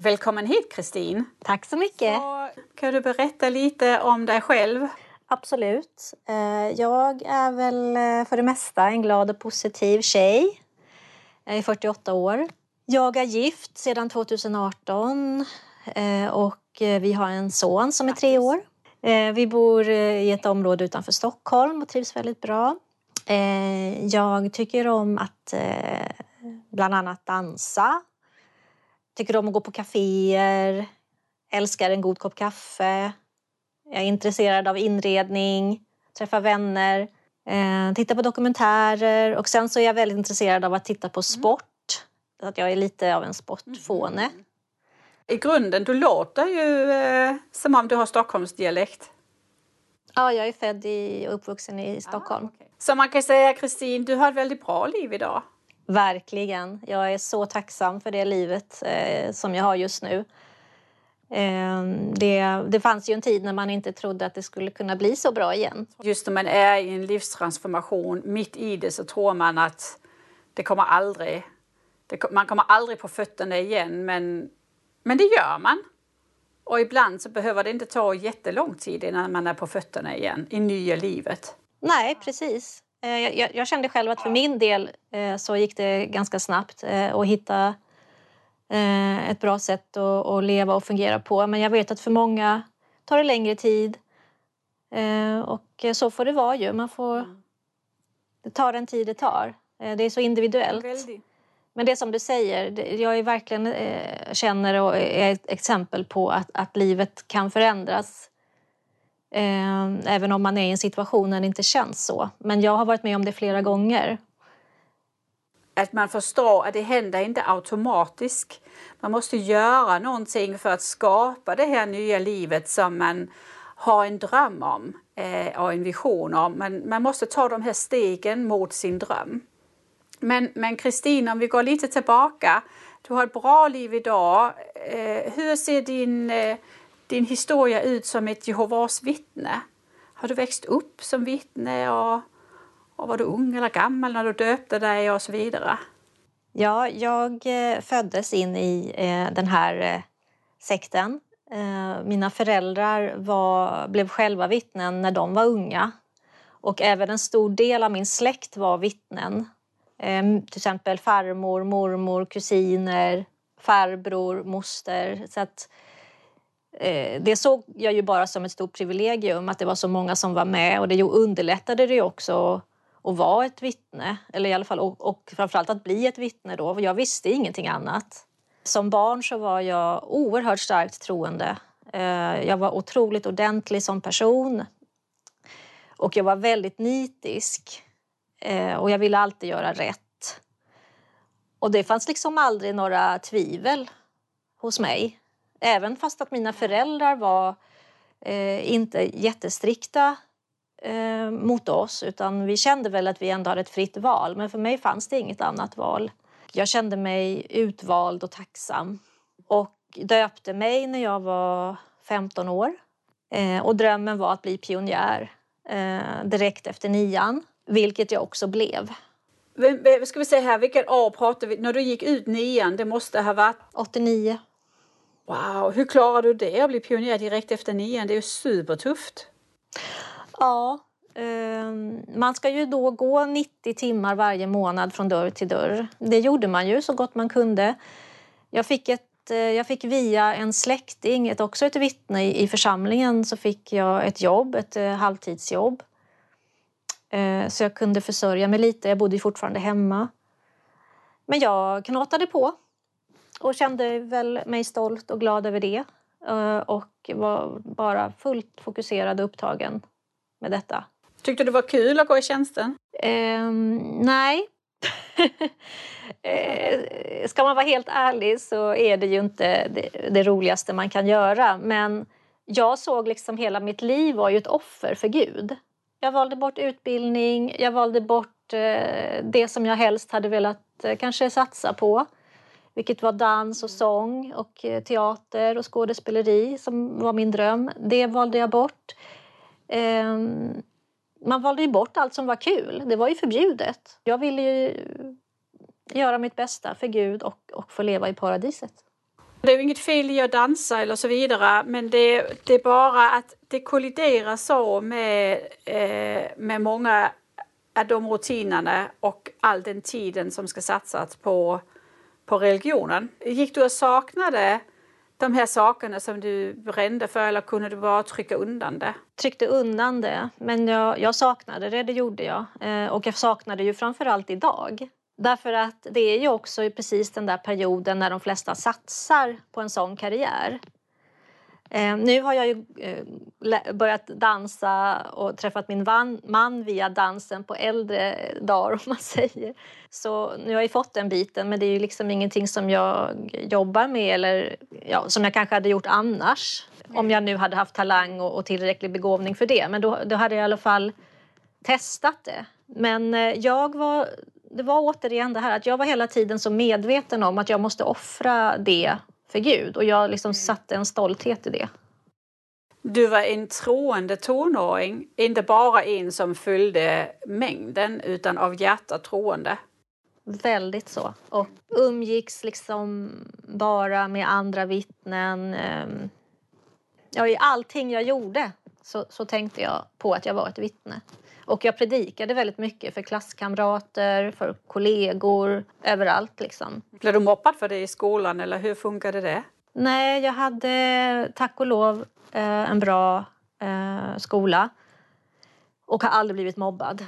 Välkommen hit Kristin! Tack så mycket! Så, kan du berätta lite om dig själv? Absolut. Eh, jag är väl eh, för det mesta en glad och positiv tjej. Jag är 48 år. Jag är gift sedan 2018 eh, och vi har en son som är tre år. Vi bor i ett område utanför Stockholm och trivs väldigt bra. Jag tycker om att bland annat dansa Tycker om att gå på kaféer, älskar en god kopp kaffe. Jag är intresserad av inredning, träffa vänner, eh, titta på dokumentärer och sen så är jag väldigt intresserad av att titta på mm. sport. Mm. Att jag är lite av en sportfåne. Mm. I grunden, du låter ju eh, som om du har Stockholmsdialekt. Ja, jag är född i, och uppvuxen i Stockholm. Ah, okay. Så man kan säga, Kristin, du har ett väldigt bra liv idag? Verkligen. Jag är så tacksam för det livet eh, som jag har just nu. Eh, det, det fanns ju en tid när man inte trodde att det skulle kunna bli så bra igen. Just när man är i en livstransformation, mitt i det så tror man att det kommer aldrig, det, man kommer aldrig på fötterna igen men, men det gör man. Och ibland så behöver det inte ta jättelång tid innan man är på fötterna igen i nya livet. Nej, precis. Eh, jag, jag, kände själv att för min del eh, så gick det ganska snabbt eh, att hitta ett bra sätt att, att leva och fungera på. Men jag vet att för många tar det längre tid. Och så får det vara ju. Man får, mm. det tar den tid det tar. Det är så individuellt. Men det som du säger, jag är verkligen känner och är ett exempel på att, att livet kan förändras Eh, även om man är i en situation där det inte känns så. Men jag har varit med om det flera gånger. Att man förstår att det händer inte automatiskt. Man måste göra någonting för att skapa det här nya livet som man har en dröm om eh, och en vision om. Men man måste ta de här stegen mot sin dröm. Men Kristin, om vi går lite tillbaka. Du har ett bra liv idag. Eh, hur ser din eh, din historia ut som ett Jehovas vittne? Har du växt upp som vittne och, och var du ung eller gammal när du döpte dig och så vidare? Ja, jag eh, föddes in i eh, den här eh, sekten. Mina föräldrar var, blev själva vittnen när de var unga. Och även en stor del av min släkt var vittnen. Till exempel farmor, mormor, kusiner, farbror, moster. Så att Eh, Eh, det såg jag ju bara som ett stort privilegium att det var så många som var med och det underlättade det också att vara ett vittne, eller i alla fall och, och framförallt att bli ett vittne då, jag visste ingenting annat. Som barn så var jag oerhört starkt troende. Eh, jag var otroligt ordentlig som person och jag var väldigt nitisk eh, och jag ville alltid göra rätt. Och det fanns liksom aldrig några tvivel hos mig. Även fast att mina föräldrar var eh, inte jättestrikta eh, mot oss utan vi kände väl att vi ändå hade ett fritt val. Men för mig fanns det inget annat val. Jag kände mig utvald och tacksam och döpte mig när jag var 15 år. Eh, och drömmen var att bli pionjär eh, direkt efter nian, vilket jag också blev. Ska vi säga här, vilket år pratar vi? När du gick ut nian, det måste ha varit? 89. Wow, hur klarar du det att bli pionjär direkt efter nian? Det är ju supertufft. Ja, eh, man ska ju då gå 90 timmar varje månad från dörr till dörr. Det gjorde man ju så gott man kunde. Jag fick ett eh, jag fick via en släkting, ett, också ett vittne i, i församlingen, så fick jag ett jobb, ett eh, halvtidsjobb. Eh, så jag kunde försörja mig lite. Jag bodde fortfarande hemma. Men jag knatade på och kände väl mig stolt och glad över det. Eh, och var bara fullt fokuserad och upptagen med detta. Tyckte du det var kul att gå i tjänsten? Eh, nej. eh, ska man vara helt ärlig så är det ju inte det, det, roligaste man kan göra. Men jag såg liksom hela mitt liv var ju ett offer för Gud. Jag valde bort utbildning, jag valde bort eh, det som jag helst hade velat eh, kanske satsa på vilket var dans och sång och eh, teater och skådespeleri som var min dröm. Det valde jag bort. Um, man valde ju bort allt som var kul. Det var ju förbjudet. Jag ville ju göra mitt bästa för Gud och, och få leva i paradiset. Det är ju inget fel i att dansa eller så vidare men det, det är bara att det kolliderar så med, eh, med många av de rutinerna och all den tiden som ska satsas på, på religionen. Gick du och saknade de här sakerna som du brände för eller kunde du bara trycka undan det? Tryckte undan det, men jag, jag saknade det, det gjorde jag. Eh, och jag saknade ju framförallt idag. Därför att det är ju också precis den där perioden när de flesta satsar på en sån karriär. Eh, nu har jag ju eh, börjat dansa och träffat min van, man via dansen på äldre dagar om man säger. Så nu har jag fått den biten men det är ju liksom ingenting som jag jobbar med eller ja, som jag kanske hade gjort annars. Om jag nu hade haft talang och, och tillräcklig begåvning för det. Men då, då hade jag i alla fall testat det. Men eh, jag var, det var återigen det här att jag var hela tiden så medveten om att jag måste offra det för Gud och jag liksom mm. satte en stolthet i det. Du var en troende tonåring, inte bara en som följde mängden utan av hjärta troende. Väldigt så. Och umgicks liksom bara med andra vittnen. Ehm, ja, I allting jag gjorde så, så tänkte jag på att jag var ett vittne. Och jag predikade väldigt mycket för klasskamrater, för kollegor, överallt liksom. Blev du mobbad för det i skolan eller hur funkade det? Nej, jag hade tack och lov eh, en bra eh, skola och har aldrig blivit mobbad.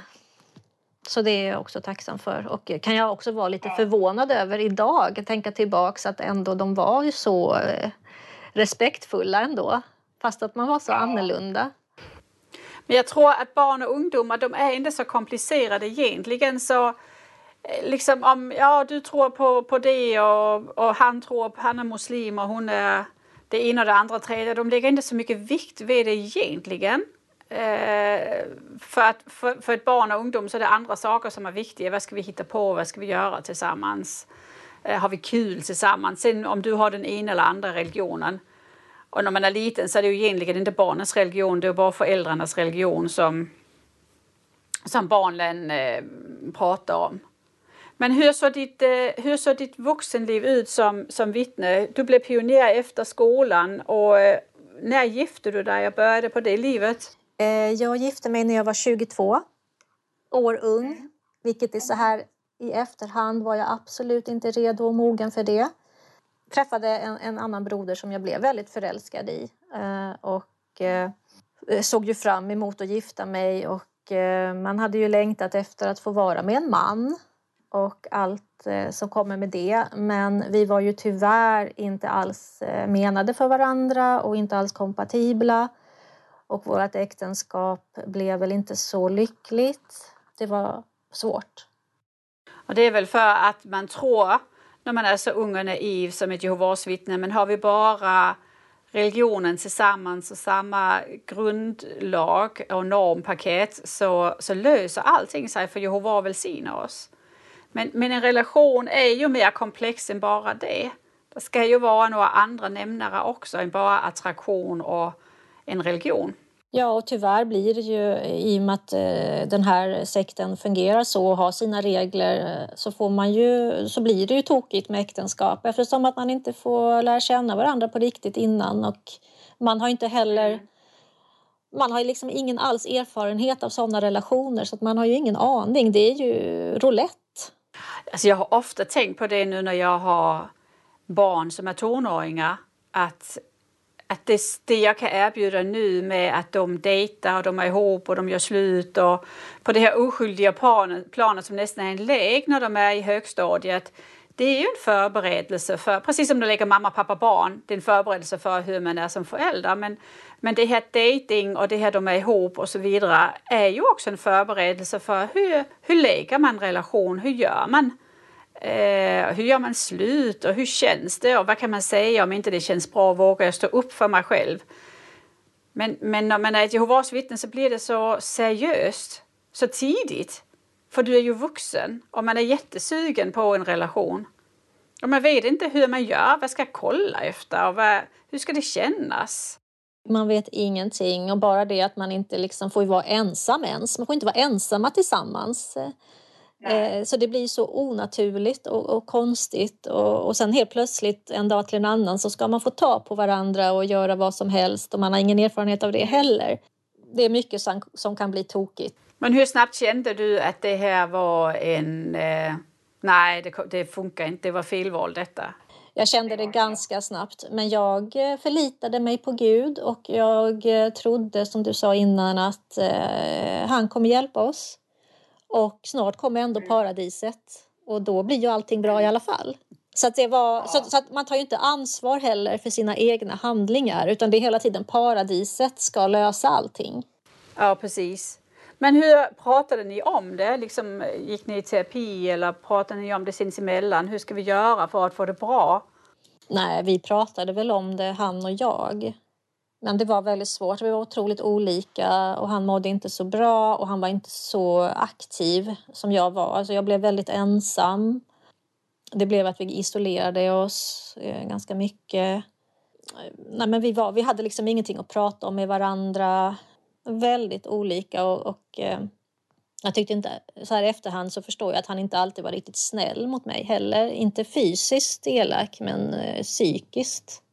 Så det är jag också tacksam för. Och kan jag också vara lite förvånad över idag, tänka tillbaks att ändå de var ju så eh, respektfulla ändå. Fast att man var så annorlunda. Men jag tror att barn och ungdomar de är inte så komplicerade egentligen så eh, liksom om ja, du tror på, på det och, och han tror på han är muslim och hon är det ena och det andra och tredje. De lägger inte så mycket vikt vid det egentligen. Eh, för, att, för, för ett barn och ungdom så är det andra saker som är viktiga. Vad ska vi hitta på? Vad ska vi göra tillsammans? Eh, har vi kul tillsammans? Sen om du har den ena eller andra religionen och när man är liten så är det ju egentligen inte barnens religion, det är bara föräldrarnas religion som, som barnen eh, pratar om. Men hur såg ditt, eh, hur såg ditt vuxenliv ut som, som vittne? Du blev pionjär efter skolan och eh, när gifte du dig och började på det livet? Eh, jag gifte mig när jag var 22 år ung, vilket är så här i efterhand var jag absolut inte redo och mogen för det träffade en, en, annan broder som jag blev väldigt förälskad i eh, och eh, såg ju fram emot att gifta mig och eh, man hade ju längtat efter att få vara med en man och allt eh, som kommer med det. Men vi var ju tyvärr inte alls eh, menade för varandra och inte alls kompatibla. Och vårt äktenskap blev väl inte så lyckligt. Det var svårt. Och det är väl för att man tror när man är så ung och naiv som ett Jehovas vittne. Men har vi bara religionen tillsammans och samma grundlag och normpaket så, så löser allting sig för Jehova välsignar oss. Men, men en relation är ju mer komplex än bara det. Det ska ju vara några andra nämnare också än bara attraktion och en religion. Ja, och tyvärr blir det ju i och med att eh, den här sekten fungerar så och har sina regler så, får man ju, så blir det ju tokigt med äktenskap eftersom att man inte får lära känna varandra på riktigt innan och man har inte heller mm. man har liksom ingen alls erfarenhet av sådana relationer så att man har ju ingen aning. Det är ju roulette. Alltså jag har ofta tänkt på det nu när jag har barn som är tonåringar att, att det, det jag kan erbjuda nu med att de dejtar och de är ihop och de gör slut och på det här oskyldiga planet, planet som nästan är en lek när de är i högstadiet det är ju en förberedelse för, precis som du lägger mamma, pappa, barn, det är en förberedelse för hur man är som förälder. Men, men det här dating och det här de är ihop och så vidare är ju också en förberedelse för hur, hur lägger man relation, hur gör man? Eh, hur gör man slut och hur känns det och vad kan man säga om inte det känns bra, vågar jag stå upp för mig själv? Men, men när man är ett Jehovas vittne så blir det så seriöst, så tidigt. För du är ju vuxen och man är jättesugen på en relation. Och man vet inte hur man gör, vad ska jag kolla efter och vad, hur ska det kännas? Man vet ingenting och bara det att man inte liksom får vara ensam ens. Man får inte vara ensamma tillsammans. Eh, så det blir så onaturligt och, och konstigt och, och sen helt plötsligt en dag till en annan så ska man få ta på varandra och göra vad som helst och man har ingen erfarenhet av det heller. Det är mycket som, som kan bli tokigt. Men hur snabbt kände du att det här var en... Eh, nej, det, det funkar inte, det var felval detta? Jag kände det ganska snabbt, men jag eh, förlitade mig på Gud och jag eh, trodde, som du sa innan, att eh, han kommer hjälpa oss. Och snart kommer ändå mm. paradiset och då blir ju allting bra i alla fall. Så, att var, så, så, att man tar ju inte ansvar heller för sina egna handlingar utan det är hela tiden paradiset ska lösa allting. Ja, precis. Men hur pratade ni om det? Liksom, gick ni i terapi eller pratade ni om det sinsemellan? Hur ska vi göra för att få det bra? Nej, vi pratade väl om det, han och jag. Men det var väldigt svårt. Vi var otroligt olika och han mådde inte så bra och han var inte så aktiv som jag var. Alltså jag blev väldigt ensam. Det blev att vi isolerade oss eh, ganska mycket. Nej, men vi, var, vi hade liksom ingenting att prata om med varandra väldigt olika och, och eh, jag tyckte inte, så här i efterhand så förstår jag att han inte alltid var riktigt snäll mot mig heller. Inte fysiskt elak men eh, psykiskt.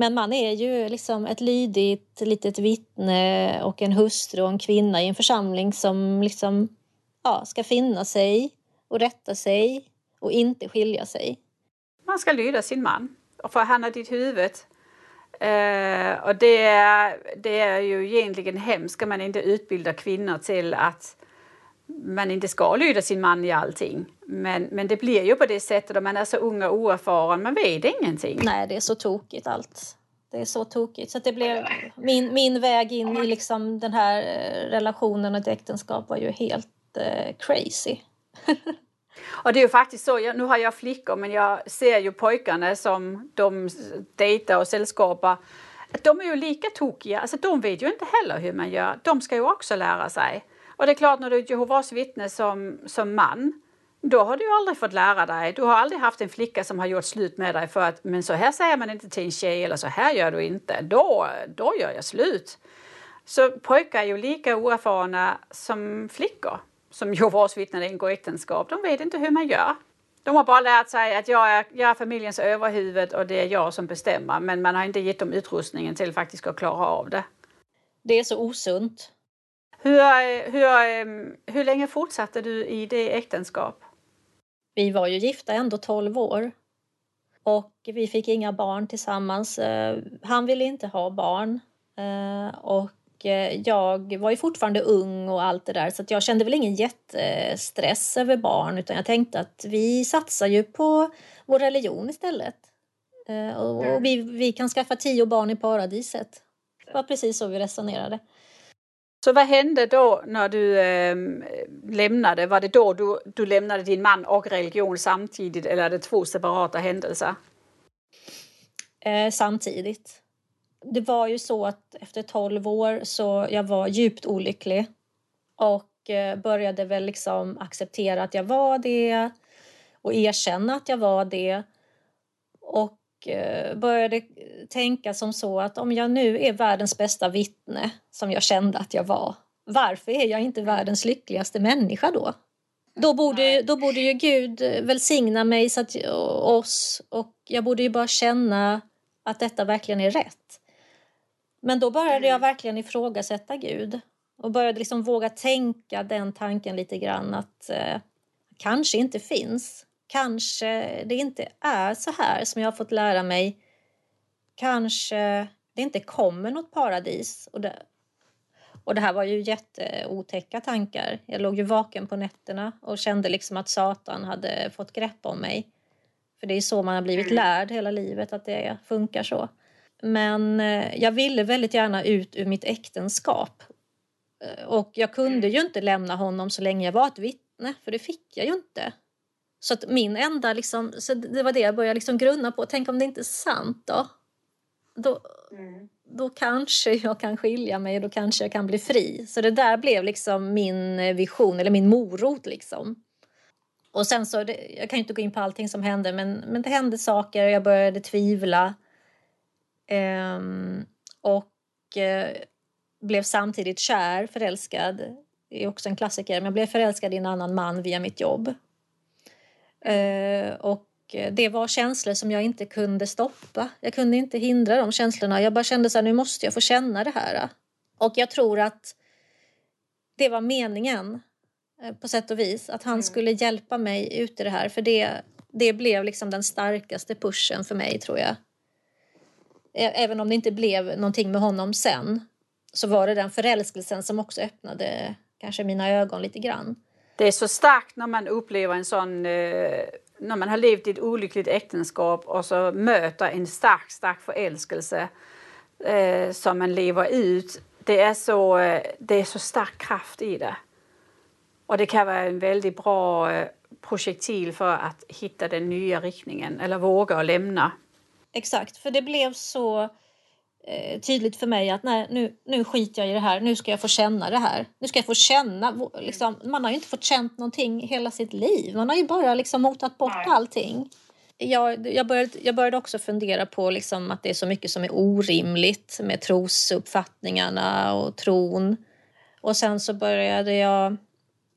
Men man är ju liksom ett lydigt litet vittne och en hustru och en kvinna i en församling som liksom ja, ska finna sig och rätta sig och inte skilja sig. Man ska lyda sin man, för han är ditt huvud. Uh, och det, det är ju egentligen hemskt ska man inte utbilda kvinnor till att man inte ska lyda sin man i allting. Men, men det blir ju på det sättet om man är så ung och oerfaren, man vet ingenting. Nej, det är så tokigt allt. Det är så tokigt. Så det blev, min, min väg in i liksom den här eh, relationen och ett äktenskap var ju helt uh, crazy. Och det är ju faktiskt så, nu har jag flickor men jag ser ju pojkarna som de dejtar och sällskapar. De är ju lika tokiga, alltså de vet ju inte heller hur man gör. De ska ju också lära sig. Och det är klart när du är Jehovas vittne som, som man, då har du ju aldrig fått lära dig. Du har aldrig haft en flicka som har gjort slut med dig för att men så här säger man inte till en tjej eller så här gör du inte. Då, då gör jag slut. Så pojkar är ju lika oerfarna som flickor som Jehovas vittnen ingår äktenskap, de vet inte hur man gör. De har bara lärt sig att jag är, jag är familjens överhuvud och det är jag som bestämmer men man har inte gett dem utrustningen till faktiskt att klara av det. Det är så osunt. Hur, hur, hur länge fortsatte du i det äktenskap? Vi var ju gifta ändå 12 år. Och vi fick inga barn tillsammans. Eh, han ville inte ha barn. Eh, och Eh, jag var ju fortfarande ung och allt det där så jag kände väl ingen jättestress över barn utan jag tänkte att vi satsar ju på vår religion istället. Eh, och mm. vi, vi kan skaffa tio barn i paradiset. Det var precis så vi resonerade. Så vad hände då när du eh, lämnade? Var det då du, du lämnade din man och religion samtidigt eller är det två separata händelser? Eh, samtidigt det var ju så att efter 12 år så jag var djupt olycklig och eh, började väl liksom acceptera att jag var det och erkänna att jag var det och eh, började tänka som så att om jag nu är världens bästa vittne som jag kände att jag var varför är jag inte världens lyckligaste människa då? Då borde, då borde ju Gud välsigna mig så att, oss och jag borde ju bara känna att detta verkligen är rätt. Men då började jag mm. verkligen ifrågasätta Gud och började liksom våga tänka den tanken lite grann att eh, kanske inte finns. Kanske det inte är så här som jag har fått lära mig. Kanske det inte kommer något paradis. Och det, och det här var ju jätteotäcka tankar. Jag låg ju vaken på nätterna och kände liksom att Satan hade fått grepp om mig. För det är så man har blivit mm. lärd hela livet, att det funkar så. Men eh, jag ville väldigt gärna ut ur mitt äktenskap. Eh, och jag kunde ju inte lämna honom så länge jag var ett vittne, för det fick jag ju inte. Så att min enda, liksom, så det var det jag började liksom grunna på. Tänk om det inte är sant då? Då, mm. då kanske jag kan skilja mig och då kanske jag kan bli fri. Så det där blev liksom min vision, eller min morot liksom. Och sen så, det, jag kan inte gå in på allting som hände, men, men det hände saker jag började tvivla. Ehm, och eh, blev samtidigt kär, förälskad. Det är också en klassiker, men jag blev förälskad i en annan man via mitt jobb. Ehm, och det var känslor som jag inte kunde stoppa. Jag kunde inte hindra de känslorna. Jag bara kände så här, nu måste jag få känna det här. Och jag tror att det var meningen Eh, på sätt och vis. Att han mm. skulle hjälpa mig ut i det här. För det, det blev liksom den starkaste pushen för mig tror jag. Även om det inte blev någonting med honom sen så var det den förälskelsen som också öppnade kanske mina ögon lite grann. Det är så starkt när man upplever en sån, eh, när man har levt i ett olyckligt äktenskap och så möter en stark, stark förälskelse eh, som man lever ut. Det är, så, eh, det är så stark kraft i det. Och det kan vara en väldigt bra eh, projektil för att hitta den nya riktningen eller våga lämna. Exakt, för det blev så eh, tydligt för mig att nej, nu, nu skiter jag i det här, nu ska jag få känna det här. Nu ska jag få känna, liksom, man har ju inte fått känt någonting hela sitt liv, man har ju bara liksom motat bort nej. allting. Jag, jag, började, jag började också fundera på liksom att det är så mycket som är orimligt med trosuppfattningarna och tron. Och sen så började jag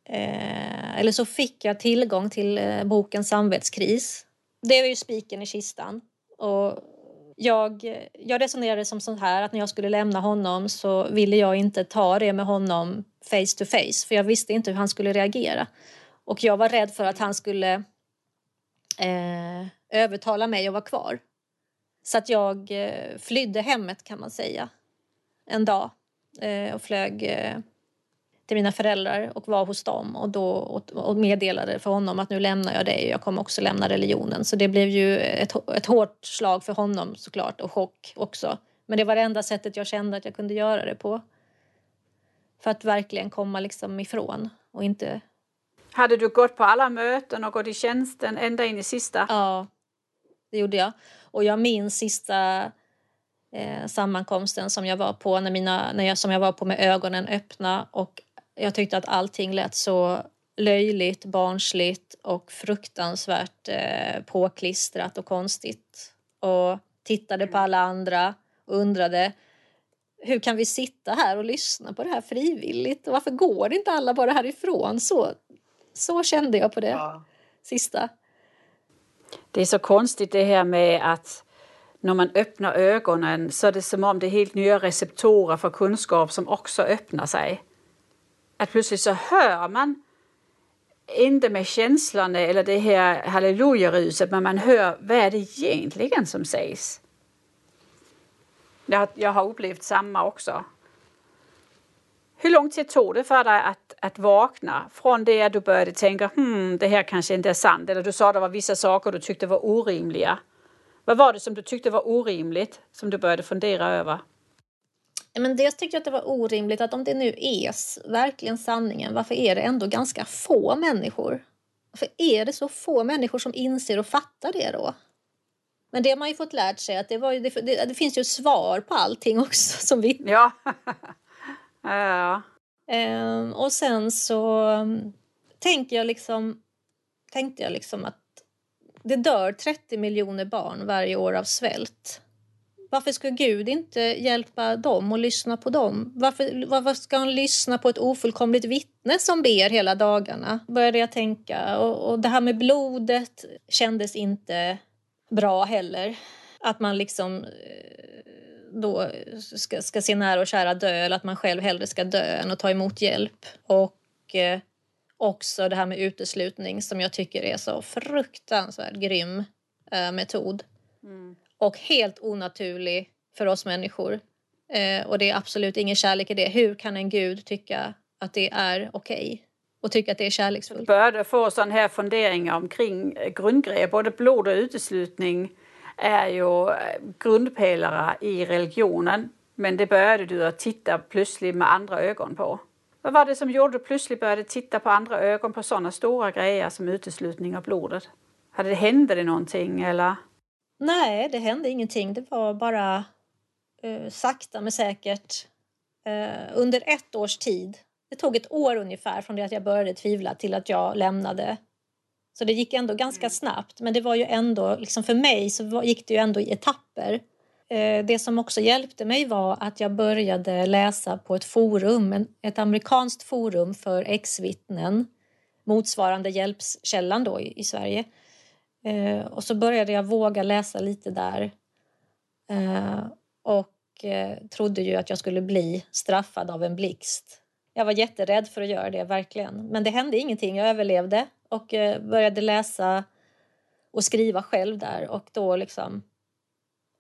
Eh, eller så fick jag tillgång till eh, boken Samvetskris. Det är ju spiken i kistan. Och jag, jag resonerade som så här att när jag skulle lämna honom så ville jag inte ta det med honom face to face för jag visste inte hur han skulle reagera. Och jag var rädd för att han skulle eh, övertala mig att vara kvar. Så att jag eh, flydde hemmet kan man säga en dag eh, och flög eh, till mina föräldrar och var hos dem och, då, och, och meddelade för honom att nu lämnar jag dig och jag kommer också lämna religionen. Så det blev ju ett, ett hårt slag för honom såklart och chock också. Men det var det enda sättet jag kände att jag kunde göra det på. För att verkligen komma liksom ifrån och inte... Hade du gått på alla möten och gått i tjänsten ända in i sista? Ja, det gjorde jag. Och jag minns sista eh, sammankomsten som jag var på, när mina, när jag, som jag var på med ögonen öppna och jag tyckte att allting lät så löjligt, barnsligt och fruktansvärt eh, påklistrat och konstigt. Och tittade på alla andra och undrade hur kan vi sitta här och lyssna på det här frivilligt? Och varför går inte alla bara härifrån? Så, så kände jag på det ja. sista. Det är så konstigt det här med att när man öppnar ögonen så är det som om det är helt nya receptorer för kunskap som också öppnar sig att plötsligt så hör man inte med känslorna eller det här hallelujaruset, men man hör vad är det egentligen som sägs. Jag, jag har upplevt samma också. Hur lång tid tog det för dig att, att vakna från det att du började tänka hmm, det här kanske inte är sant eller du sa att det var vissa saker du tyckte var orimliga. Vad var det som du tyckte var orimligt som du började fundera över? Men dels tyckte jag att det var orimligt att om det nu är verkligen sanningen, varför är det ändå ganska få människor? Varför är det så få människor som inser och fattar det då? Men det har man ju fått lärt sig att det, var ju, det, det, det finns ju svar på allting också som vi... Ja. ja. Um, och sen så um, tänker jag liksom, tänkte jag liksom att det dör 30 miljoner barn varje år av svält. Varför ska Gud inte hjälpa dem och lyssna på dem? Varför, varför ska han lyssna på ett ofullkomligt vittne som ber hela dagarna? Började jag tänka. Och, och det här med blodet kändes inte bra heller. Att man liksom eh, då ska, ska se nära och kära dö eller att man själv hellre ska dö än att ta emot hjälp. Och, eh, också det här med uteslutning som jag tycker är så fruktansvärt grym eh, metod. Mm. Och helt onaturlig för oss människor. Eh, och det är absolut ingen kärlek i det. Hur kan en gud tycka att det är okej? Okay? Och tycka att det är kärleksfullt? Började få sådana här funderingar omkring eh, grundgrejer. Både blod och uteslutning är ju eh, grundpelare i religionen. Men det började du att titta plötsligt med andra ögon på. Vad var det som gjorde att du plötsligt började titta på andra ögon på sådana stora grejer som uteslutning av blodet? Hade det hände det någonting eller? Nej, det hände ingenting. Det var bara eh, sakta men säkert eh, under ett års tid. Det tog ett år ungefär från det att jag började tvivla till att jag lämnade. Så det gick ändå ganska mm. snabbt. Men det var ju ändå, liksom för mig så gick det ju ändå i etapper. Eh, det som också hjälpte mig var att jag började läsa på ett forum, ett amerikanskt forum för ex-vittnen, motsvarande Hjälpskällan då i, Sverige. Eh, och så började jag våga läsa lite där. Eh, och trodde ju att jag skulle bli straffad av en blixt. Jag var jätterädd för att göra det, verkligen. Men det hände ingenting, jag överlevde och började läsa och skriva själv där och då liksom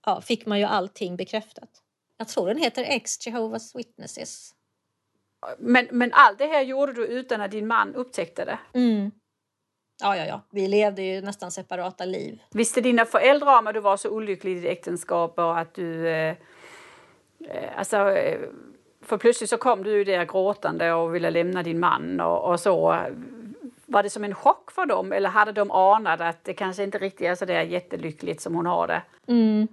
ja, fick man ju allting bekräftat. Jag tror den heter Ex Jehovah's Witnesses. Men, men allt det här gjorde du utan att din man upptäckte det? Mm. Ja, ja, ja. Vi levde ju nästan separata liv. Visste dina föräldrar om att du var så olycklig i ditt äktenskap och att du... Eh, eh, alltså, eh, för plötsligt så kom du ju där gråtande och ville lämna din man och, och, så. Var det som en chock för dem eller hade de anat att det kanske inte riktigt är så där jättelyckligt som hon har det? Mm.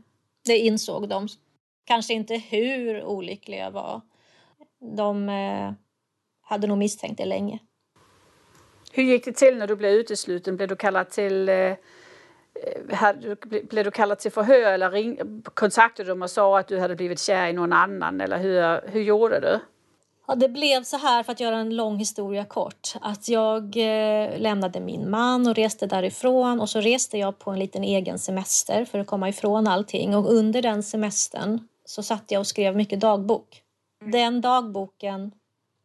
Det insåg de. Kanske inte hur olyckliga jag var. De eh, hade nog misstänkt det länge. Hur gick det till när du blev utesluten? Blev du kallad till eh, blev du kallad till förhör eller ring, kontaktade de och sa att du hade blivit kär i någon annan? Eller hur, hur gjorde du? Ja, det blev så här, för att göra en lång historia kort, att jag eh, lämnade min man och reste därifrån och så reste jag på en liten egen semester för att komma ifrån allting och under den semestern så satt jag och skrev mycket dagbok. Mm. Den dagboken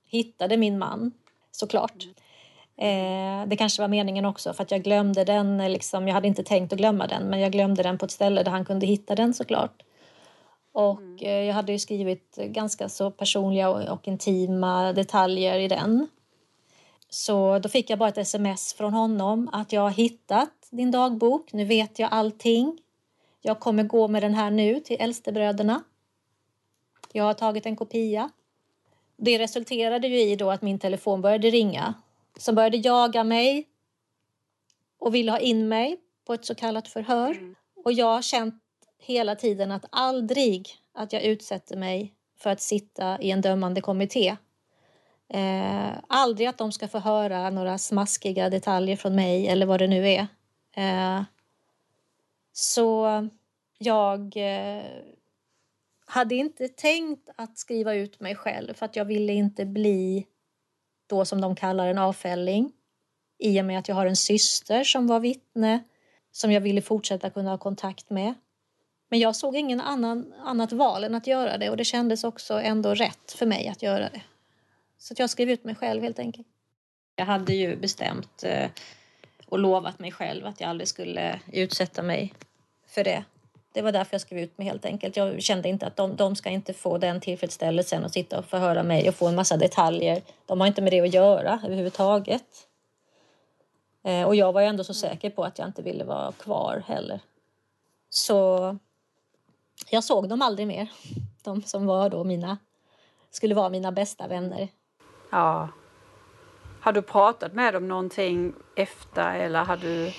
hittade min man, såklart. Eh, det kanske var meningen också för att jag glömde den, liksom, jag hade inte tänkt att glömma den men jag glömde den på ett ställe där han kunde hitta den såklart. Och mm. Eh, jag hade ju skrivit ganska så personliga och, och intima detaljer i den. Så då fick jag bara ett sms från honom att jag har hittat din dagbok. Nu vet jag allting. Jag kommer gå med den här nu till äldstebröderna. Jag har tagit en kopia. Det resulterade ju i då att min telefon började ringa. Som började jaga mig och ville ha in mig på ett så kallat förhör. Mm. Och jag har känt hela tiden att aldrig att jag utsätter mig för att sitta i en dömande kommitté. Eh, aldrig att de ska få höra några smaskiga detaljer från mig eller vad det nu är. Eh, så jag eh, hade inte tänkt att skriva ut mig själv för att jag ville inte bli då som de kallar en avfälling i och med att jag har en syster som var vittne som jag ville fortsätta kunna ha kontakt med. Men jag såg ingen annan, annat val än att göra det och det kändes också ändå rätt för mig att göra det. Så jag skrev ut mig själv helt enkelt. Jag hade ju bestämt eh, och lovat mig själv att jag aldrig skulle utsätta mig för det. Det var därför jag skrev ut mig helt enkelt. Jag kände inte att de, de ska inte få den tillfredsställelsen att sitta och förhöra mig och få en massa detaljer. De har inte med det att göra överhuvudtaget. Eh, och jag var ändå så säker på att jag inte ville vara kvar heller. Så jag såg dem aldrig mer. De som var då mina, skulle vara mina bästa vänner. Ja. Har du pratat med dem någonting efter eller har du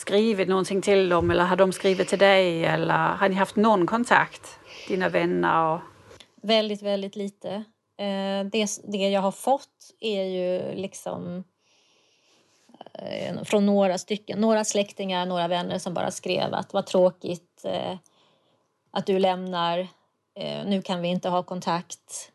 skrivit någonting till dem eller har de skrivit till dig eller har ni haft någon kontakt, dina vänner? Och... Väldigt, väldigt lite. Eh, det, det jag har fått är ju liksom eh, från några stycken, några släktingar, några vänner som bara skrev att vad tråkigt eh, att du lämnar, nu kan vi inte ha kontakt,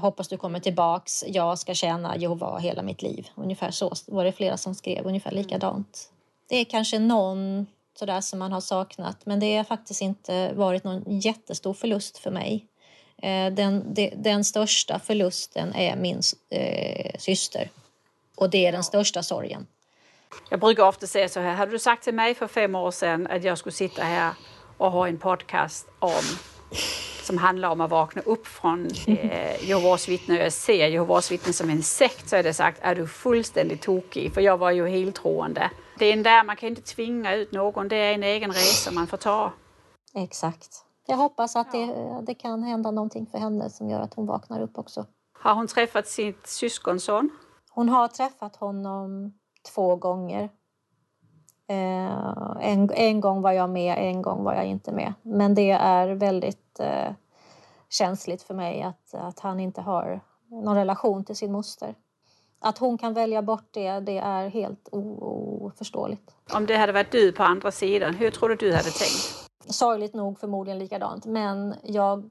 hoppas du kommer tillbaks, jag ska tjäna Jehova hela mitt liv. Ungefär så var det flera som skrev, ungefär mm. likadant. Det är kanske någon sådär som man har saknat men det har faktiskt inte varit någon jättestor förlust för mig. Eh, den, de, den största förlusten är min eh, syster Och det är den största sorgen. Jag brukar ofta säga så här, hade du sagt till mig för fem år sedan att jag skulle sitta här och ha en podcast om som handlar om att vakna upp från eh, Jehovas vittnen och jag ser Jehovas vittnen som en sekt så hade jag sagt, är du fullständigt tokig? För jag var ju helt troende. Det är en där, man kan inte tvinga ut någon, det är en egen resa man får ta. Exakt. Jag hoppas att det, det kan hända någonting för henne som gör att hon vaknar upp också. Har hon träffat sitt syskonson? Hon har träffat honom två gånger. Eh, en, en gång var jag med, en gång var jag inte med. Men det är väldigt eh, känsligt för mig att, att han inte har någon relation till sin moster. Att hon kan välja bort det, det är helt oförståeligt. Om det hade varit du på andra sidan, hur tror du du hade tänkt? Sorgligt nog förmodligen likadant, men jag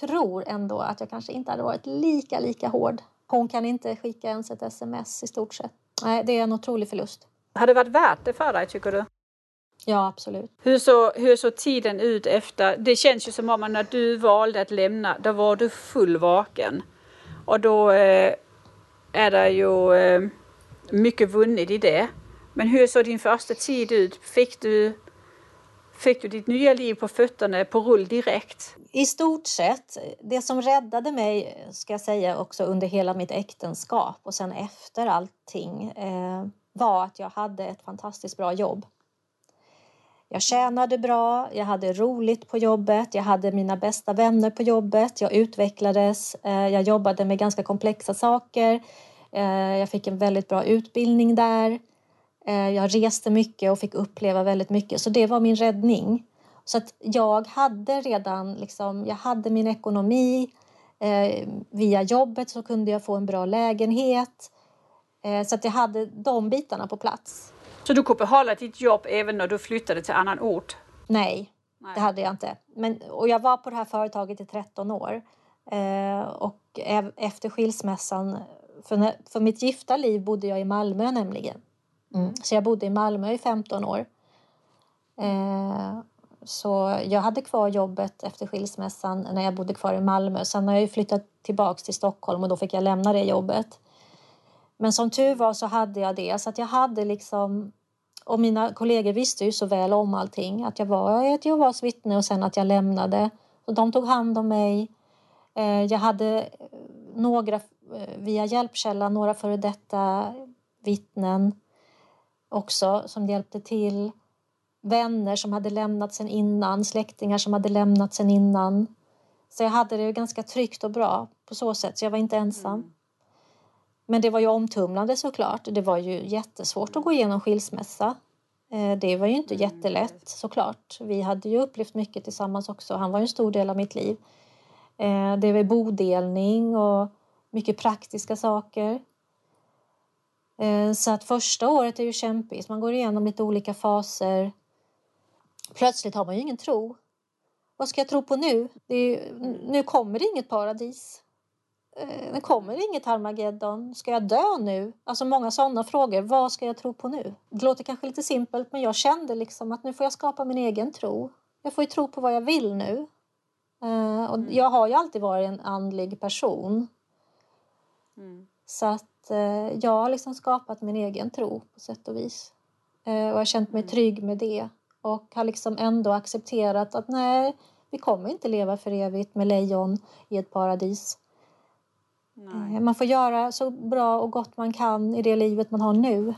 tror ändå att jag kanske inte hade varit lika, lika hård. Hon kan inte skicka ens ett sms i stort sett. Nej, det är en otrolig förlust. Har det varit värt det för dig, tycker du? Ja, absolut. Hur såg hur så tiden ut efter? Det känns ju som om när du valde att lämna, då var du full vaken. Och då eh, är det ju eh, mycket vunnit i det. Men hur såg din första tid ut? Fick du, fick du ditt nya liv på fötterna på rull direkt? I stort sett. Det som räddade mig, ska jag säga, också under hela mitt äktenskap och sen efter allting eh, var att jag hade ett fantastiskt bra jobb. Jag tjänade bra, jag hade roligt på jobbet, jag hade mina bästa vänner på jobbet, jag utvecklades, eh, jag jobbade med ganska komplexa saker, eh, jag fick en väldigt bra utbildning där, eh, jag reste mycket och fick uppleva väldigt mycket, så det var min räddning. Så att jag hade redan liksom, jag hade min ekonomi, via jobbet så kunde jag få en bra lägenhet, så att jag hade de bitarna på plats. Så du kunde behålla ditt jobb även när du flyttade till annan ort? Nej, Nej. det hade jag inte. Men, och jag var på det här företaget i 13 år. Eh, och efter skilsmässan, för, när, för mitt gifta liv bodde jag i Malmö nämligen. Mm. Så jag bodde i Malmö i 15 år. Eh, så jag hade kvar jobbet efter skilsmässan när jag bodde kvar i Malmö. Sen har jag flyttat tillbaks till Stockholm och då fick jag lämna det jobbet. Men som tur var så hade jag det. Så att jag hade liksom... Och mina kollegor visste ju så väl om allting. Att jag var ett Jehovas vittne och sen att jag lämnade. Och de tog hand om mig. Eh, jag hade eh, några eh, via Hjälpkällan, några före detta vittnen också som hjälpte till. Vänner som hade lämnat sen innan, släktingar som hade lämnat sen innan. Så jag hade det ganska tryggt och bra på så sätt, så jag var inte ensam. Mm. Men det var ju omtumlande såklart. Det var ju jättesvårt att gå igenom skilsmässa. Eh, det var ju inte mm, jättelätt såklart. Vi hade ju upplevt mycket tillsammans också. Han var en stor del av mitt liv. Eh, det var bodelning och mycket praktiska saker. Eh, så att första året är ju kämpigt. Man går igenom lite olika faser. Plötsligt har man ju ingen tro. Vad ska jag tro på nu? Ju, nu kommer det inget paradis det eh, kommer inget Harmageddon. Ska jag dö nu? Alltså många sådana frågor. Vad ska jag tro på nu? Det låter kanske lite simpelt men jag kände liksom att nu får jag skapa min egen tro. Jag får ju tro på vad jag vill nu. Uh, och mm. Jag har ju alltid varit en andlig person. Mm. Så att uh, jag har liksom skapat min egen tro på sätt och vis. Och jag har känt mig mm. trygg med det. Och har liksom ändå accepterat att nej, vi kommer inte leva för evigt med lejon i ett paradis. Nej. Eh, man får göra så bra och gott man kan i det livet man har nu.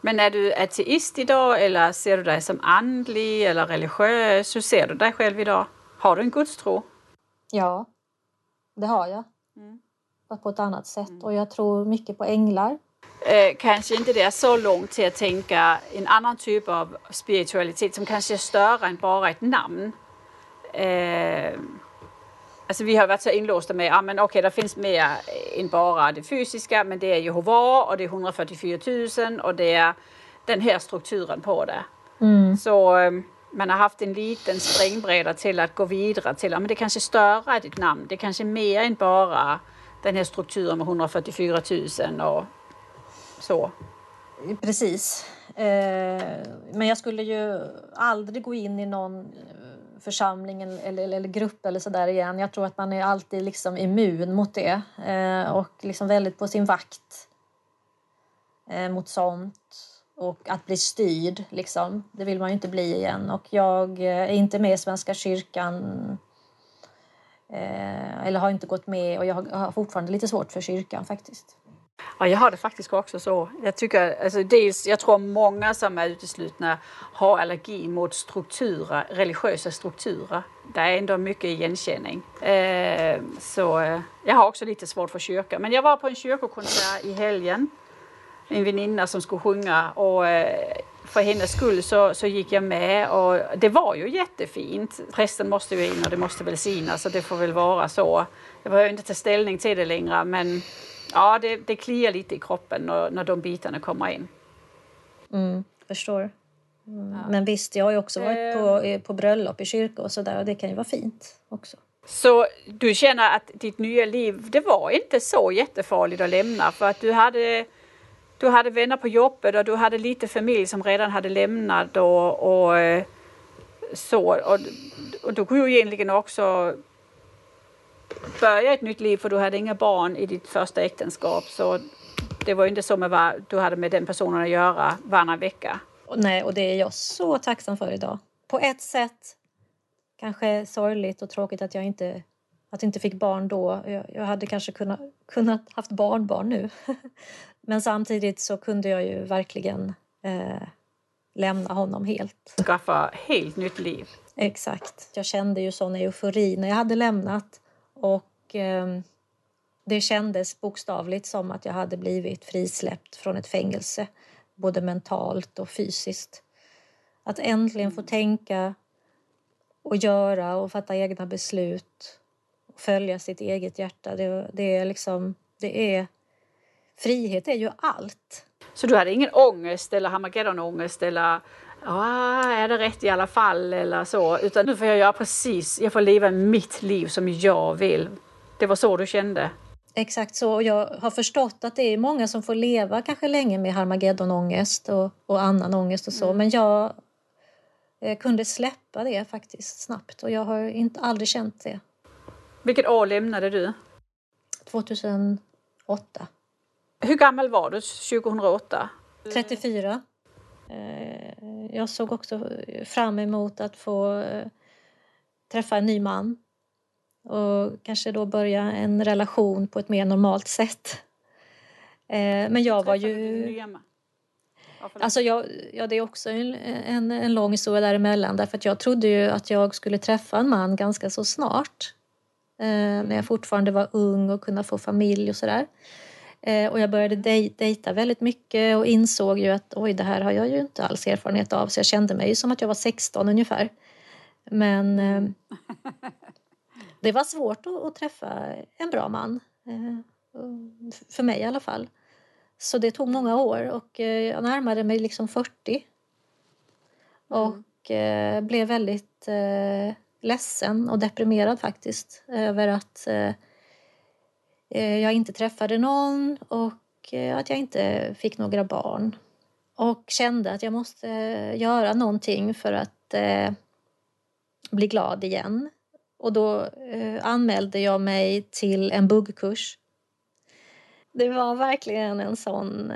Men är du ateist idag eller ser du dig som andlig eller religiös? Hur ser du dig själv idag? Har du en gudstro? Ja, det har jag. Mm. På ett annat sätt. Mm. Och jag tror mycket på änglar. Eh, kanske inte det är så långt till att tänka en annan typ av spiritualitet som kanske är större än bara ett namn. Eh, Alltså vi har varit så inlåsta med, ja men okej okay, det finns mer än bara det fysiska men det är Jehova och det är 144 000 och det är den här strukturen på det. Mm. Så um, man har haft en liten springbräda till att gå vidare till, ja men det kanske större ditt namn, det kanske är mer än bara den här strukturen med 144 000 och så. Precis. Eh, men jag skulle ju aldrig gå in i någon församling eller, eller, grupp eller sådär igen. Jag tror att man är alltid liksom immun mot det eh, och liksom väldigt på sin vakt. eh, mot sånt och att bli styrd. Liksom. Det vill man ju inte bli igen. Och jag eh, är inte med i Svenska kyrkan eh, eller har inte gått med och jag har fortfarande lite svårt för kyrkan faktiskt. Ja, jag har det faktiskt också så. Jag, tycker, alltså dels, jag tror många som är uteslutna har allergi mot strukturer, religiösa strukturer. Det är ändå mycket igenkänning. Eh, så eh, jag har också lite svårt för kyrkan. Men jag var på en kyrkokonsert i helgen. En väninna som skulle sjunga och eh, för hennes skull så, så gick jag med och det var ju jättefint. Prästen måste ju in och det måste välsignas så det får väl vara så. Jag behöver inte ta ställning till det längre men ja, det, det kliar lite i kroppen när, när de bitarna kommer in. Mm, förstår. Mm. Ja. Men visst, jag har ju också varit på, ehm. på bröllop i kyrka och sådär och det kan ju vara fint också. Så du känner att ditt nya liv, det var inte så jättefarligt att lämna för att du hade du hade vänner på jobbet och du hade lite familj som redan hade lämnat och, och eh, så. Och, och du kunde ju egentligen också börja ett nytt liv för du hade inga barn i ditt första äktenskap. Så det var inte så med vad du hade med den personen att göra varannan vecka. Nej, och det är jag så tacksam för idag. På ett sätt kanske sorgligt och tråkigt att jag inte, att jag inte fick barn då. Jag, jag hade kanske kunnat, kunnat haft barnbarn nu. Men samtidigt så kunde jag ju verkligen eh, lämna honom helt. Skaffa helt nytt liv. Exakt. Jag kände ju sån eufori när jag hade lämnat och eh, det kändes bokstavligt som att jag hade blivit frisläppt från ett fängelse, både mentalt och fysiskt. Att äntligen få tänka och göra och fatta egna beslut och följa sitt eget hjärta, det, det är liksom, det är frihet är ju allt. Så du hade ingen ångest eller Harmageddon-ångest eller ja, är det rätt i alla fall eller så, utan nu får jag göra precis, jag får leva mitt liv som jag vill. Det var så du kände? Exakt så. Och jag har förstått att det är många som får leva kanske länge med Harmageddon-ångest och, och annan ångest och så, mm. men jag eh, kunde släppa det faktiskt snabbt och jag har inte aldrig känt det. Vilket år lämnade du? 2008. Hur gammal var du 2008? 34. Eh, jag såg också fram emot att få eh, träffa en ny man och kanske då börja en relation på ett mer normalt sätt. Eh, men jag var ju... Alltså jag, ja, det är också en, en, en lång historia däremellan därför att jag trodde ju att jag skulle träffa en man ganska så snart. när jag fortfarande var ung och kunna få familj och sådär. Eh, och jag började dej dejta väldigt mycket och insåg ju att oj, det här har jag ju inte alls erfarenhet av. Så jag kände mig som att jag var 16 ungefär. Men eh, det var svårt att, träffa en bra man. Eh, för mig i alla fall. Så det tog många år och jag närmade mig liksom 40. Och mm. blev väldigt eh, ledsen och deprimerad faktiskt över att Eh, jag inte träffade någon och eh, att jag inte fick några barn. Och kände att jag måste eh, göra någonting för att bli glad igen. Och då anmälde jag mig till en buggkurs. Det var verkligen en sån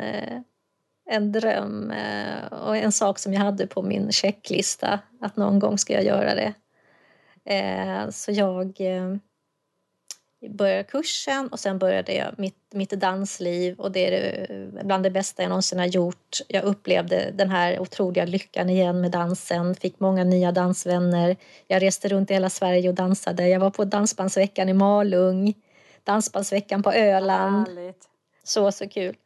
en dröm och en sak som jag hade på min checklista att någon gång ska jag göra det. så jag började kursen och sen började jag mitt, mitt dansliv och det är det, bland det bästa jag någonsin har gjort. Jag upplevde den här otroliga lyckan igen med dansen, fick många nya dansvänner. Jag reste runt i hela Sverige och dansade. Jag var på Dansbandsveckan i Malung, Dansbandsveckan på Öland. Härligt. Så, så kul.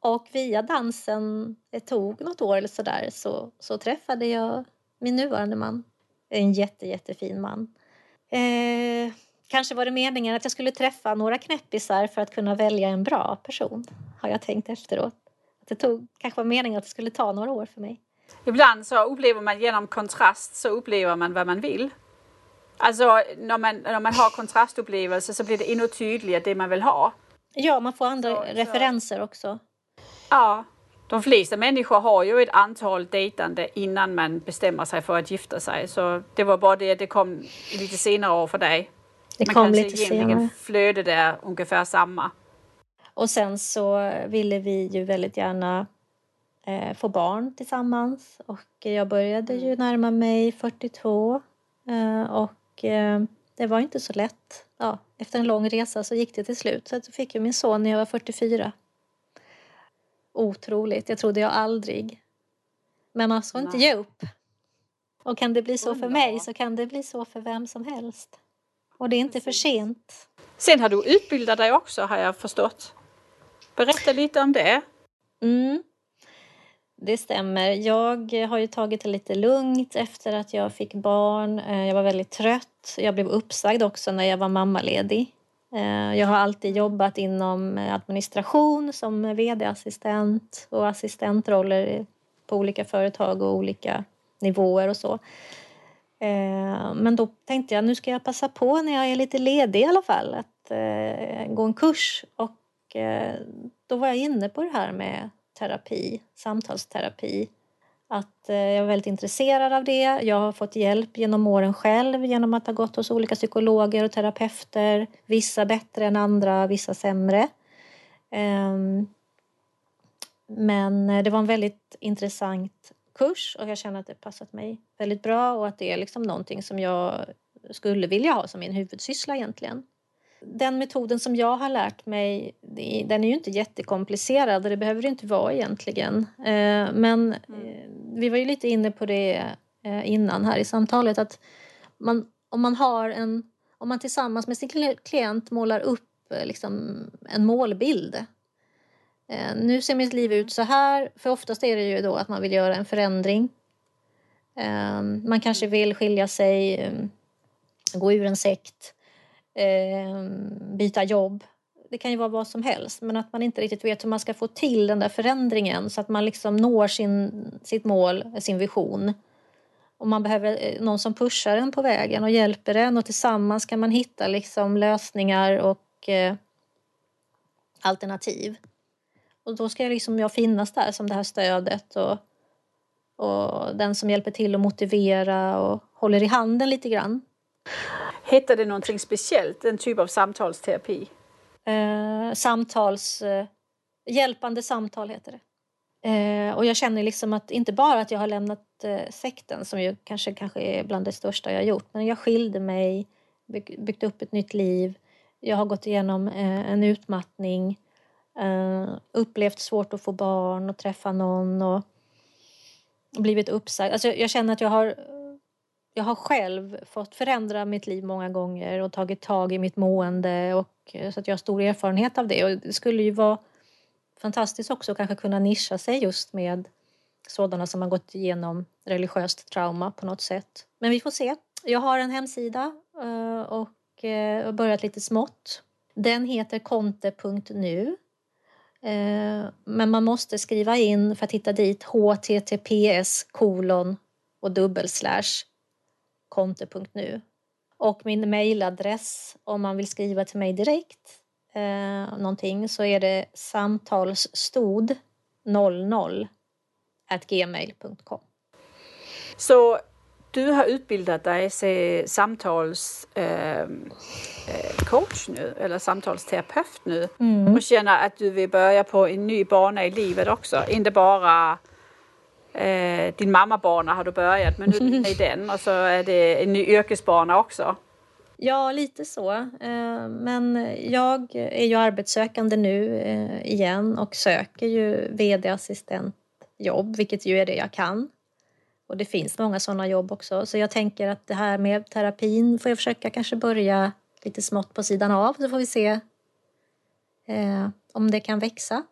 Och via dansen, det tog något år eller sådär, så, så träffade jag min nuvarande man. En jätte, jättefin man. Eh, Kanske var det meningen att jag skulle träffa några knäppisar för att kunna välja en bra person, har jag tänkt efteråt. Att det tog, kanske var meningen att det skulle ta några år för mig. Ibland så upplever man genom kontrast så upplever man vad man vill. Alltså när man, när man har kontrastupplevelser så blir det ännu tydligare det man vill ha. Ja, man får andra så, referenser så. också. Ja, de flesta människor har ju ett antal dejtande innan man bestämmer sig för att gifta sig. Så det var bara det att det kom lite senare år för dig. Det kom lite senare. flödet är ungefär samma. Och sen så ville vi ju väldigt gärna eh, få barn tillsammans och jag började ju närma mig 42 eh, och eh, det var inte så lätt. Ja, efter en lång resa så gick det till slut. Så jag fick ju min son när jag var 44. Otroligt. Jag trodde jag aldrig. Men man ska inte ge upp. Och kan det bli så för mig så kan det bli så för vem som helst. Och det är inte för sent. Sen har du utbildat dig också har jag förstått. Berätta lite om det. Mm. Det stämmer. Jag har ju tagit det lite lugnt efter att jag fick barn. Eh, jag var väldigt trött. Jag blev uppsagd också när jag var mammaledig. Eh, jag har alltid jobbat inom administration som vd-assistent och assistentroller på olika företag och olika nivåer och så. Eh, men då tänkte jag nu ska jag passa på när jag är lite ledig i alla fall att eh, gå en kurs och eh, då var jag inne på det här med terapi, samtalsterapi. Att eh, jag var väldigt intresserad av det. Jag har fått hjälp genom åren själv genom att ha gått hos olika psykologer och terapeuter. Vissa bättre än andra, vissa sämre. Ehm, men det var en väldigt intressant kurs och jag känner att det passat mig väldigt bra och att det är liksom någonting som jag skulle vilja ha som min huvudsyssla egentligen. Den metoden som jag har lärt mig, den är ju inte jättekomplicerad och det behöver det inte vara egentligen. Eh, men mm. Eh, vi var ju lite inne på det eh, innan här i samtalet att man, om man har en, om man tillsammans med sin klient målar upp liksom en målbild. Nu ser mitt liv ut så här, för oftast är det ju då att man vill göra en förändring. Man kanske vill skilja sig, gå ur en sekt eh, byta jobb. Det kan ju vara vad som helst, men att man inte riktigt vet hur man ska få till den där förändringen så att man liksom når sin, sitt mål, sin vision. Och man behöver eh, någon som pushar en på vägen och hjälper en och tillsammans kan man hitta liksom lösningar och eh, alternativ. Och då ska jag, liksom jag finnas där som det här stödet och, och den som hjälper till att motivera och håller i handen lite grann. Heter det någonting speciellt, en typ av samtalsterapi? Eh, samtals... Eh, hjälpande samtal heter det. Eh, och jag känner liksom att inte bara att jag har lämnat eh, sekten som ju kanske, kanske är bland det största jag gjort, men jag skilde mig, byg, byggt upp ett nytt liv. Jag har gått igenom eh, en utmattning, Uh, upplevt svårt att få barn och träffa någon och blivit uppsagd. Alltså jag känner att jag har jag har själv fått förändra mitt liv många gånger och tagit tag i mitt mående och så att jag har stor erfarenhet av det. Och det skulle ju vara fantastiskt också att kanske kunna nischa sig just med sådana som har gått igenom religiöst trauma på något sätt. Men vi får se. Jag har en hemsida uh, och eh, har börjat lite smått. Den heter konte.nu. Eh, men man måste skriva in för att hitta dit https kolon och dubbelslash konto.nu. Och min mejladress om man vill skriva till mig direkt eh, någonting så är det samtalsstod 00 gmail.com. Så du har utbildat dig till samtalscoach ehm, eh, nu, eller samtalsterapeut nu mm. och känner att du vill börja på en ny bana i livet också, inte bara Eh, din mammabana har du börjat men nu är den och så är det en ny yrkesbana också. Ja, lite så. Eh, men jag är ju arbetssökande nu eh, igen och söker ju vd-assistentjobb, vilket ju är det jag kan. Och det finns många sådana jobb också. Så jag tänker att det här med terapin får jag försöka kanske börja lite smått på sidan av så får vi se eh, om det kan växa.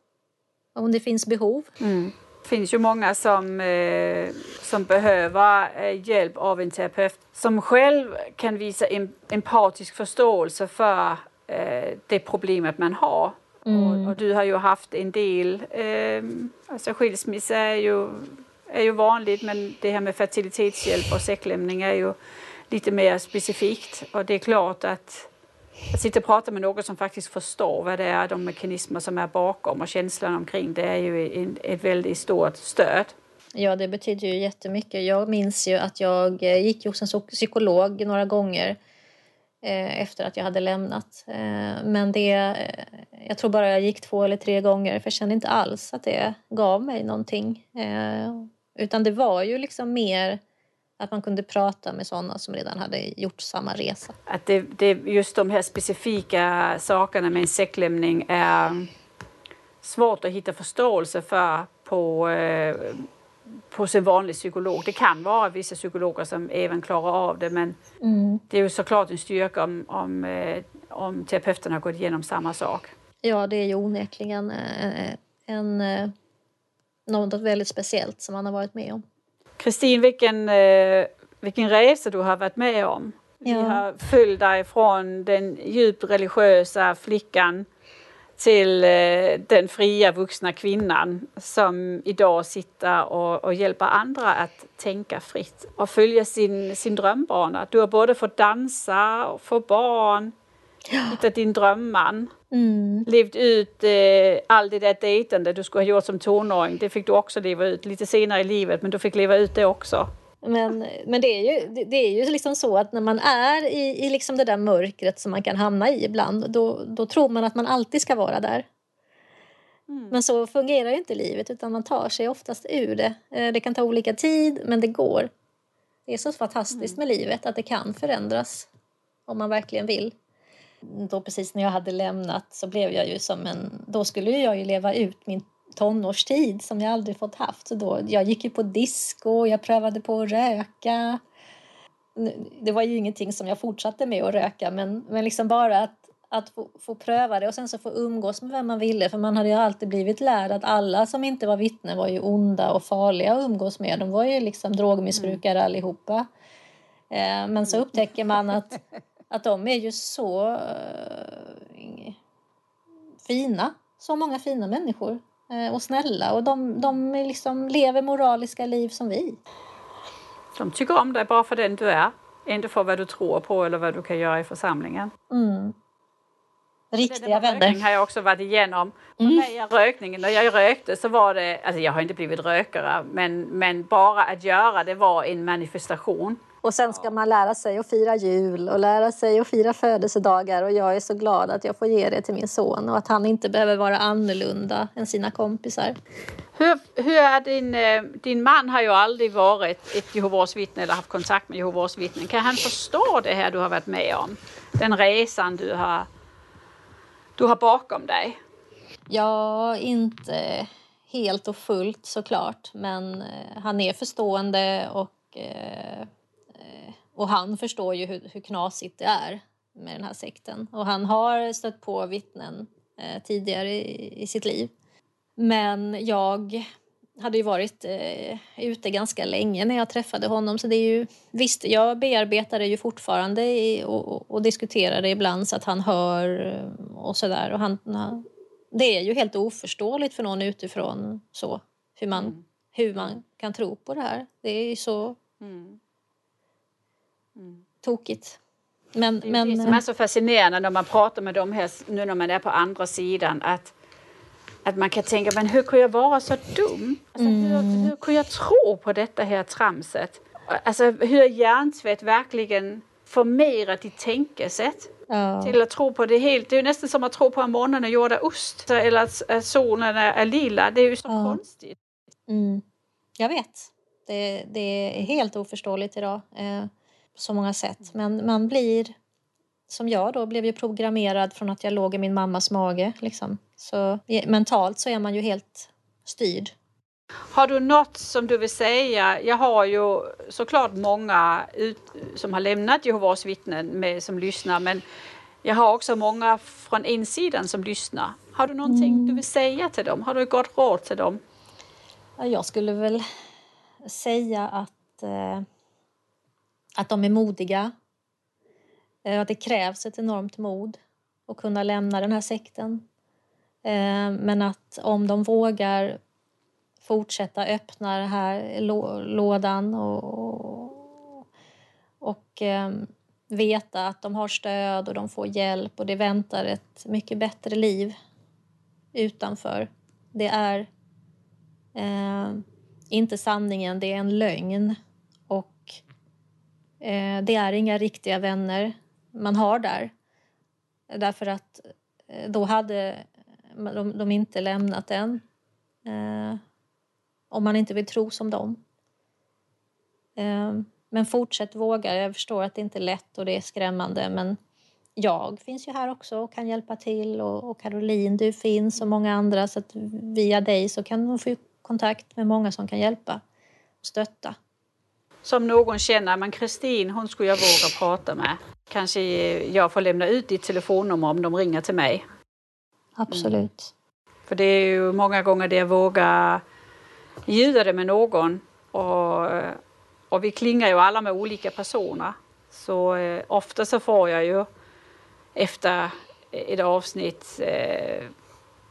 Om det finns behov. Mm. Det finns ju många som, eh, som behöver eh, hjälp av en terapeut som själv kan visa en, empatisk förståelse för eh, det problemet man har. Mm. Och, och, du har ju haft en del, eh, alltså skilsmässa är ju, är ju vanligt men det här med fertilitetshjälp och säcklämning är ju lite mer specifikt och det är klart att att sitta och prata med någon som faktiskt förstår vad det är, de mekanismer som är bakom och känslan omkring det är ju ett väldigt stort stöd. Ja, det betyder ju jättemycket. Jag minns ju att jag eh, gick hos en psykolog några gånger eh, efter att jag hade lämnat. Eh, men det, jag tror bara jag gick två eller tre gånger för jag kände inte alls att det gav mig någonting. Utan det var ju liksom mer att man kunde prata med sådana som redan hade gjort samma resa. Att det, det, just de här specifika sakerna med säcklämning är svårt att hitta förståelse för på, eh, på sin vanlig psykolog. Det kan vara vissa psykologer som även klarar av det men mm. det är ju såklart en styrka om, om, eh, om terapeuten har gått igenom samma sak. Ja, det är ju onekligen eh, en, en, något väldigt speciellt som man har varit med om. Kristin, vilken, vilken resa du har varit med om. Ja. Vi har följt dig från den djupt religiösa flickan till eh, den fria vuxna kvinnan som idag sitter och, och hjälper andra att tänka fritt och följa sin, sin drömbana. Du har både fått dansa och få barn, ja. hittat din drömman, mm. levt ut eh, all det där dejtande du skulle ha gjort som tonåring. Det fick du också leva ut lite senare i livet, men du fick leva ut det också. Men, men det är ju, det är ju liksom så att när man är i, i liksom det där mörkret som man kan hamna i ibland, då, då tror man att man alltid ska vara där. Mm. Men så fungerar inte livet, utan man tar sig oftast ur det. Eh, det kan ta olika tid, men det går. Det är så fantastiskt mm. med livet, att det kan förändras om man verkligen vill. Då precis när jag hade lämnat så blev jag ju som en... Då skulle jag ju leva ut min tonårstid som jag aldrig fått haft. Så då, jag gick ju på disco, jag prövade på att röka. Det var ju ingenting som jag fortsatte med att röka men, men liksom bara att, att få, få pröva det och sen så få umgås med vem man ville för man hade ju alltid blivit lärd att alla som inte var vittnen var ju onda och farliga att umgås med. De var ju liksom drogmissbrukare mm. allihopa. Eh, men så upptäcker man att, att de är ju så uh, fina. Så många fina människor. Eh, och snälla och de, de liksom lever moraliska liv som vi. De tycker om dig bara för den du är, inte för vad du tror på eller vad du kan göra i församlingen. Mm. Riktiga vänner. Rökning har jag också varit igenom. Mm. När, rökningen, när jag rökte så var det, alltså jag har inte blivit rökare, men, men bara att göra det var en manifestation. Och sen ska man lära sig att fira jul och lära sig att fira födelsedagar och jag är så glad att jag får ge det till min son och att han inte behöver vara annorlunda än sina kompisar. Hur, hur är din, eh, din man har ju aldrig varit ett Jehovas vittne eller haft kontakt med Jehovas vittnen. Kan han förstå det här du har varit med om? Den resan du har, du har bakom dig? Ja, inte helt och fullt såklart, men eh, han är förstående och eh, och han förstår ju hur, hur knasigt det är med den här sekten. Och han har stött på vittnen eh, tidigare i, i, sitt liv. Men jag hade ju varit eh, ute ganska länge när jag träffade honom. Så det är ju, visst, jag bearbetar det ju fortfarande i, och, och, diskuterar det ibland så att han hör eh, och sådär. Och han, han, det är ju helt oförståeligt för någon utifrån så, hur man, mm. hur man kan tro på det här. Det är ju så... Mm Mm. Tokigt. Men, det är men, det som är så fascinerande när man pratar med dem här nu när man är på andra sidan att, att man kan tänka men hur kunde jag vara så dum? Alltså, mm. hur, hur kunde jag tro på detta här tramset? Alltså hur hjärntvätt verkligen formerar ditt tänkesätt ja. till att tro på det helt. Det är nästan som att tro på att månen är gjord av ost eller att solen är lila. Det är ju så ja. konstigt. Mm. Jag vet. Det, det, är helt oförståeligt idag. Eh, på så många sätt. Men man blir, som jag då, blev ju programmerad från att jag låg i min mammas mage. Liksom. Så mentalt så är man ju helt styrd. Har du något som du vill säga? Jag har ju såklart många ut, som har lämnat Jehovas vittnen med, som lyssnar men jag har också många från insidan som lyssnar. Har du någonting mm. du vill säga till dem? Har du ett gott råd till dem? Jag skulle väl säga att eh, att de är modiga. Eh, att det krävs ett enormt mod att kunna lämna den här sekten. Eh, men att om de vågar fortsätta öppna den här lådan och, och eh, veta att de har stöd och de får hjälp och det väntar ett mycket bättre liv utanför. Det är eh, inte sanningen, det är en lögn. Eh, det är inga riktiga vänner. man har där. Därför att eh, då hade de, de inte lämnat en. Eh, om man inte vill tro som dem. Eh, men fortsätt våga. Jag förstår att det inte är lätt och det är skrämmande men jag finns ju här också och kan hjälpa till och, och Caroline, du finns och många andra så att via dig så kan de få kontakt med många som kan hjälpa och stötta. Som någon känner, men Kristin hon skulle jag våga prata med. Kanske jag får lämna ut ditt telefonnummer om de ringer till mig. Absolut. Mm. För det är ju många gånger det jag vågar ljuda det med någon och, och vi klingar ju alla med olika personer. Så eh, ofta så får jag ju efter ett avsnitt eh,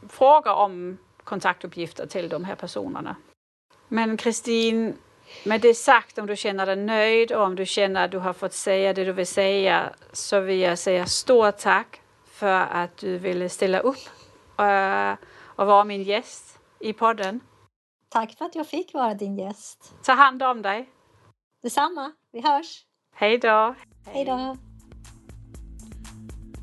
fråga om kontaktuppgifter till de här personerna. Men Kristin, med det sagt, om du känner dig nöjd och om du känner att du har fått säga det du vill säga så vill jag säga stort tack för att du ville ställa upp uh, och vara min gäst i podden. Tack för att jag fick vara din gäst. Ta hand om dig. Detsamma. Vi hörs. Hej då. Hej då.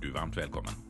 Du är varmt välkommen.